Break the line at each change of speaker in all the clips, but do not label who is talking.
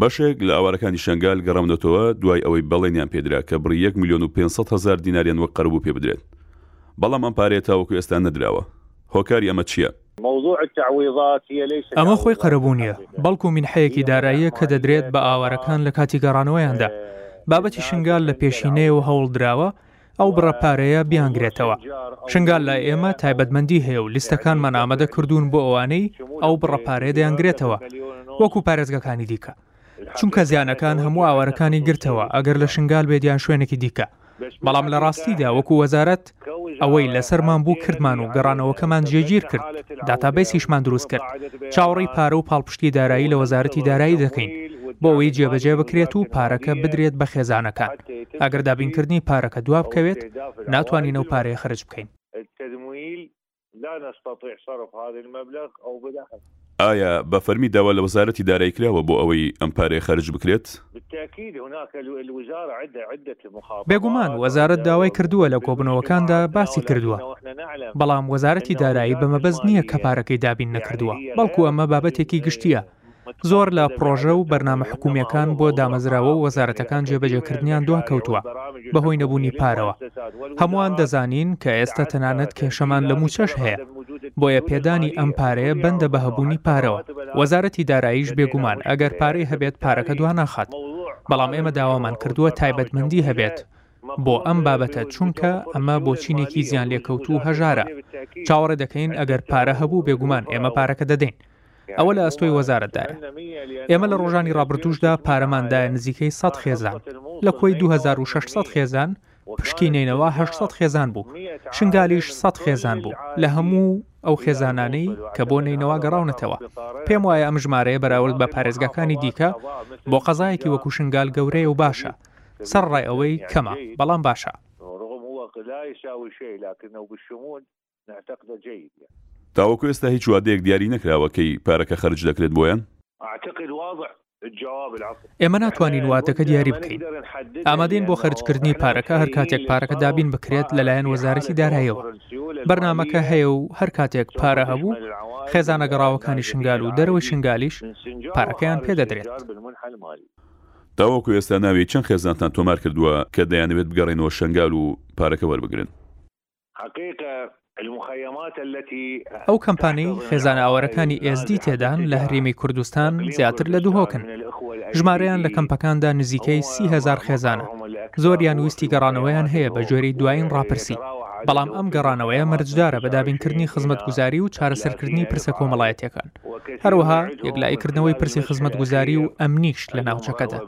بەشێک لە ئاوارەکانی شەنگال گەڕاونەتەوە دوای ئەوەی بەڵێنیان پێدرا کە بڕی یەک ملیۆن و پێنج سەد هەزار دیناریان وەک قەرەبوو پێ بدرێت، بەڵام ئەم پارەیە تاوەکو ئێستا نەدراوە. هۆکاری ئەمە چییە؟
ئەمە خۆی قەرەبوو نییە، بەڵکو مینحەیەکی داراییە کە دەدرێت بە ئاوارەکان لە کاتی گەڕانەوەیاندا. بابەتی شنگال لە پێشینەیەوە هەوڵدراوە ئەو بڕە پارەیە بیانگرێتەوە. شنگال لای ئێمە تایبەتمەندی هەیە و لیستەکانمان ئامادە کردوون بۆ ئەوانەی ئەو بڕە پارەیە دەیانگرێتەوە وەکو پارێزگەکانی دیکە. چونکە زیانەکان هەموو ئاوارەکانی گرتەوە ئەگەر لە شنگال بێت یان شوێنێکی دیکە. بەڵام لە ڕاستیدا وەکو وەزارەت ئەوەی لەسەرمان بوو کردمان و گەڕانەوەکەمان جێگیر کرد، داتابەیسیشمان دروست کرد. چاوەڕێی پارە و پاڵپشتی دارایی لە وەزارەتی دارایی دەکەین بۆ ئەوەی جێبەجێ بکرێت و پارەکە بدرێت بە خێزانەکان. ئەگەر دابینکردنی پارەکە دوا بکەوێت، ناتوانین ئەو پارەیە خەرج بکەین.
ئایا بە فەرمی داوا لە وەزارەتی دارایی کراوە بۆ ئەوەی ئەم پارەیە خەرج بکرێت؟
بێگومان وەزارەت داوای کردووە لە کۆبوونەوەکاندا باسی کردووە، بەڵام وەزارەتی دارایی بە مەبەست نییە کە پارەکەی دابین نەکردووە، بەڵکو ئەمە بابەتێکی گشتییە. زۆر لە پڕۆژە و بەرنامە حکوومییەکان بۆ دامەزراوە و وەزارەتەکان جێبەجێکردنیان دواکەوتووە بەهۆی نەبوونی پارەوە. هەمووان دەزانین کە ئێستا تەنانەت کێشەمان لە مووچەش هەیە، بۆیە پێدانی ئەم پارەیە بەندە بە هەبوونی پارەوە. وەزارەتی داراییش بێگومان ئەگەر پارەی هەبێت پارەکە دواناخات، بەڵام ئێمە داوامان کردووە تایبەتمەندی هەبێت بۆ ئەم بابەتە چونکە ئەمە بۆ چینێکی زیانلێکەوتوو هەژارە. چاوەڕێ دەکەین ئەگەر پارە هەبوو بێگومان ئێمە پارەکە دەدەین. ئەوە لە ئەستۆی وەزارەتدایە. ئێمە لە ڕۆژانی ڕابردووشدا پارەمان دایە نزیکەی سەد خێزان، لە کۆی دوو هەزار و شەش سەد خێزان، پشکی نەینەوا هەشت سەد خێزان بوو، شنگالیش سەد خێزان بوو، لە هەموو ئەو خێزانانەی کە بۆ نەینەوا گەڕاونەتەوە، پێم وایە ئەم ژمارەیە بەراورد بە پارێزگاکانی دیکە بۆ قەزایەکی وەکوو شنگال گەورەیە و باشە، سەرەڕای ئەوەی کەمە، بەڵام باشە. نعتقد جيد يعني.
تاوەکو ئێستا هیچ وادەیەک دیاری نەکراوە کەی پارەکە خەرج دەکرێت بۆیان؟ اعتقد واضح الجواب العفو.
ئێمە ناتوانین وادەکە دیاری بکەین. ئامادەین بۆ خەرجکردنی پارەکە هەر کاتێک پارەکە دابین بکرێت لەلایەن وەزارەتی دارایەوە. بەرنامەکە هەیە و هەر کاتێک پارە هەبوو، خێزانە گەڕاوەکانی شنگال و دەرەوەی شنگالیش پارەکەیان پێ دەدرێت.
تاوەکو ئێستا ناوی چەند خێزانتان تۆمار کردووە کە دەیانەوێت بگەڕێنەوە شنگال و پارەکە وەربگرن؟
ئەو کەمپانەی خێزانە ئاوارەکانی ئێزدی تێدان لە هەرێمی کوردستان زیاتر لە دهۆکن ژمارەیان لە کەمپەکاندا نزیکەی سی هزار خێزانە زۆریان ویستی گەڕانەوەیان هەیە بە گوێری دوایین ڕاپرسی بەڵام ئەم گەڕانەوەیە مەرجدارە بە دابینکردنی خزمەتگوزاری و چارەسەرکردنی پرسە کۆمەڵایەتەکان. هەروەها یەکلاییکردنەوەی پرسی خزمەتگوزاری و ئەمنیش لە ناوچەکەدا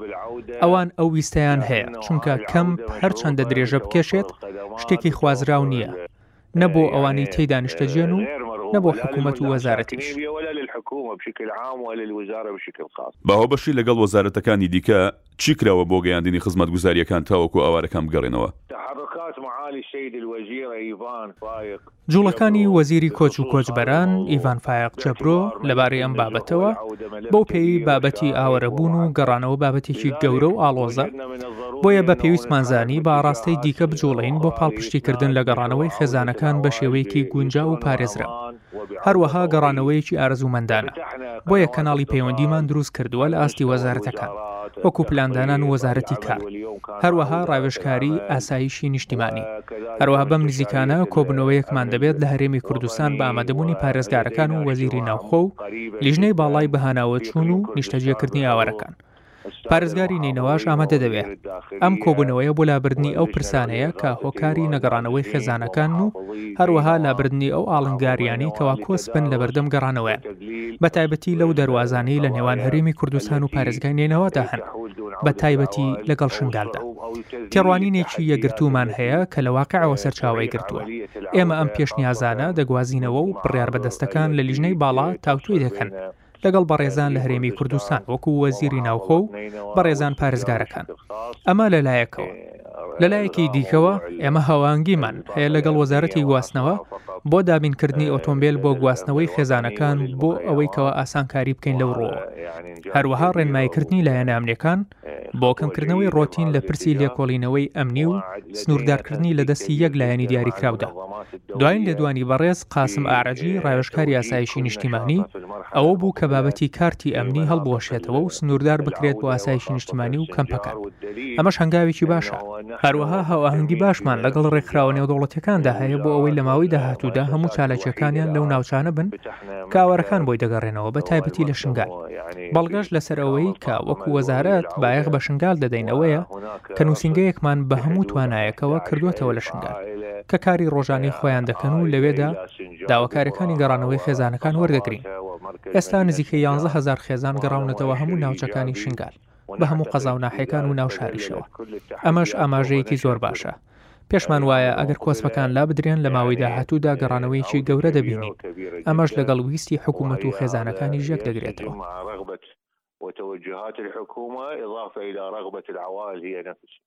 ئەوان ئەو ویستیان هەیە چونکە کەم هەرچەندە درێژە بکێشێت شتێکی خوازراو نییە نە بۆ ئەوانەی تێیدا نیشتەجێن و نە بۆ حکومەت و وەزارەتیش.
بە هاوبەشی لەگەڵ وەزارەتەکانی دیکە، چی کراوە بۆ گەیاندنی خزمەتگوزارییەکان تاوەکو ئاوارەکان بگەڕێنەوە؟
تحرکات معالی سید الوزیر ایڤان فایق جوڵەکانی وەزیری کۆچ و کۆچبەران ئیڤان فایەق جەبرۆ لەبارەی ئەم بابەتەوە، بەو پێیەی بابەتی ئاوەرەبوون و گەڕانەوە بابەتێکی گەورە و ئاڵۆزە، بۆیە بە پێویستمان زانی بە ئاراستەی دیکە بجوڵێین بۆ پاڵپشتیکردن لە گەڕانەوەی خێزانەکان بە شێوەیەکی گونجاو و پارێزراو. هەروەها گەڕانەوەیەکی ئارەزوومەندانە، بۆیە کەناڵی پەیوەندیمان دروست کردووە لە ئاستی وەزارەتەکان، وەکو پلاندانان و وەزارەتی کار، هەروەها ڕاوێژکاری ئاسایشی نیشتیمانی، هەروەها بەم نزیکانە کۆبوونەوەیەکمان دەبێت لە هەرێمی کوردستان بە ئامادەبوونی پارێزگارەکان و وەزیری ناوخۆ و لیژنەی باڵای بەهاناوەچوون و نیشتەجێکردنی ئاوارەکان. پارێزگاری نەینەواش ئامادە دەوێ. ئەم کۆبوونەوەیە بۆ لابردنی ئەو پرسانەیە کە هۆکاری نەگەڕانەوەی خێزانەکانن و هەروەها لابردنی ئەو ئاڵنگارییانەی کەوا کۆس بن لەبەردەم گەڕانەوەیان بەتایبەتی لەو دەروازانەی لە نێوان هەرێمی کوردستان و پارێزگای نەینەوادا هەن بەتایبەتی لەگەڵ شنگالدا تێڕوانینێکی یەکگرتوومان هەیە کە لە واقعەوە سەرچاوەی گرتووە ئێمە ئەم پێشنیازانە دەگوازینەوە و بڕیاربەدەستەکان لە لیژنەی باڵا تاوتوێ دەکەن لەگەڵ بەڕێزان لە هەرێمی کوردستان وەکو وەزیری ناوخۆ و بەڕێزان پارێزگارەکان ئەمە لەلایەکەوە لەلایەکی دیکەوە ئێمە هەوانگیمان هەیە لەگەڵ وەزارەتی گواستنەوە بۆ دابینکردنی ئۆتۆمبیل بۆ گواستنەوەی خێزانەکان بۆ ئەوەی کەەوە ئاسانکاری بکەین لەو ڕۆ هەروەها ڕێنمایکردنی لایەنامنیەکان بۆ کەمکردنەوەی ڕۆتین لە پرسی لێکۆڵینەوەی ئەمنی و سنووردارکردنی لە دەستی یەک لایەنی دیاریکراودا دوایین لێدوانی بەڕێز قاسم ئارەجی ڕاوێژکاری ئاسایشی نیشتیمانی ئەوە بوو کە بابەتی کارتی ئەمنی هەڵبوەشێتەوە و سنووردار بکرێت بۆ ئاسایشی نیشتیمانی و کەمپەکە ئەمەش هەنگاوێکی باشە هەروەها هاوئاهنگی باشمان لەگەڵ ڕێکخراوە نێودەوڵەتەکاندا هەیە بۆ ئەوەی لە ماوەی داهاتوودا هەموو چالاکیەکانیان لەو ناوچانە بن کاوەرەکان بۆی دەگەڕێنەوە بە تایبەتی لە شنگال. بەڵگەش لەسەر ئەوەی کە وەکو وەزارەت بایەخ بە شنگال دەدەین ئەوەیە کە نووسینگەیەکمان بە هەموو توانایەکەوە کردووەتەوە لە شنگال کە کاری ڕۆژانەی خۆیان دەکەن و لەوێدا داواکاریەکانی گەڕانەوەی خێزانەکان وەردەگرین. ئێستا نزیکەی یانزە هەزار خێزان گەڕاونەتەوە هەموو ناوچەکانی شنگال بە هەموو قەزا و ناحیەکان و ناو شاریشەوە. ئەمەش ئاماژەیەکی زۆر باشە. پێشمان وایە ئەگەر کۆسپەکان لابدرێن لە ماوەی داهاتوودا گەڕانەوەیەکی گەورە دەبینین ئەمەش لەگەڵ ویستی حکوومەت و خێزانەکانی ژێک دەگرێتەوە.
وتەوەجهات الحکومە اضافە الی رغبە العوائل هی نفسها.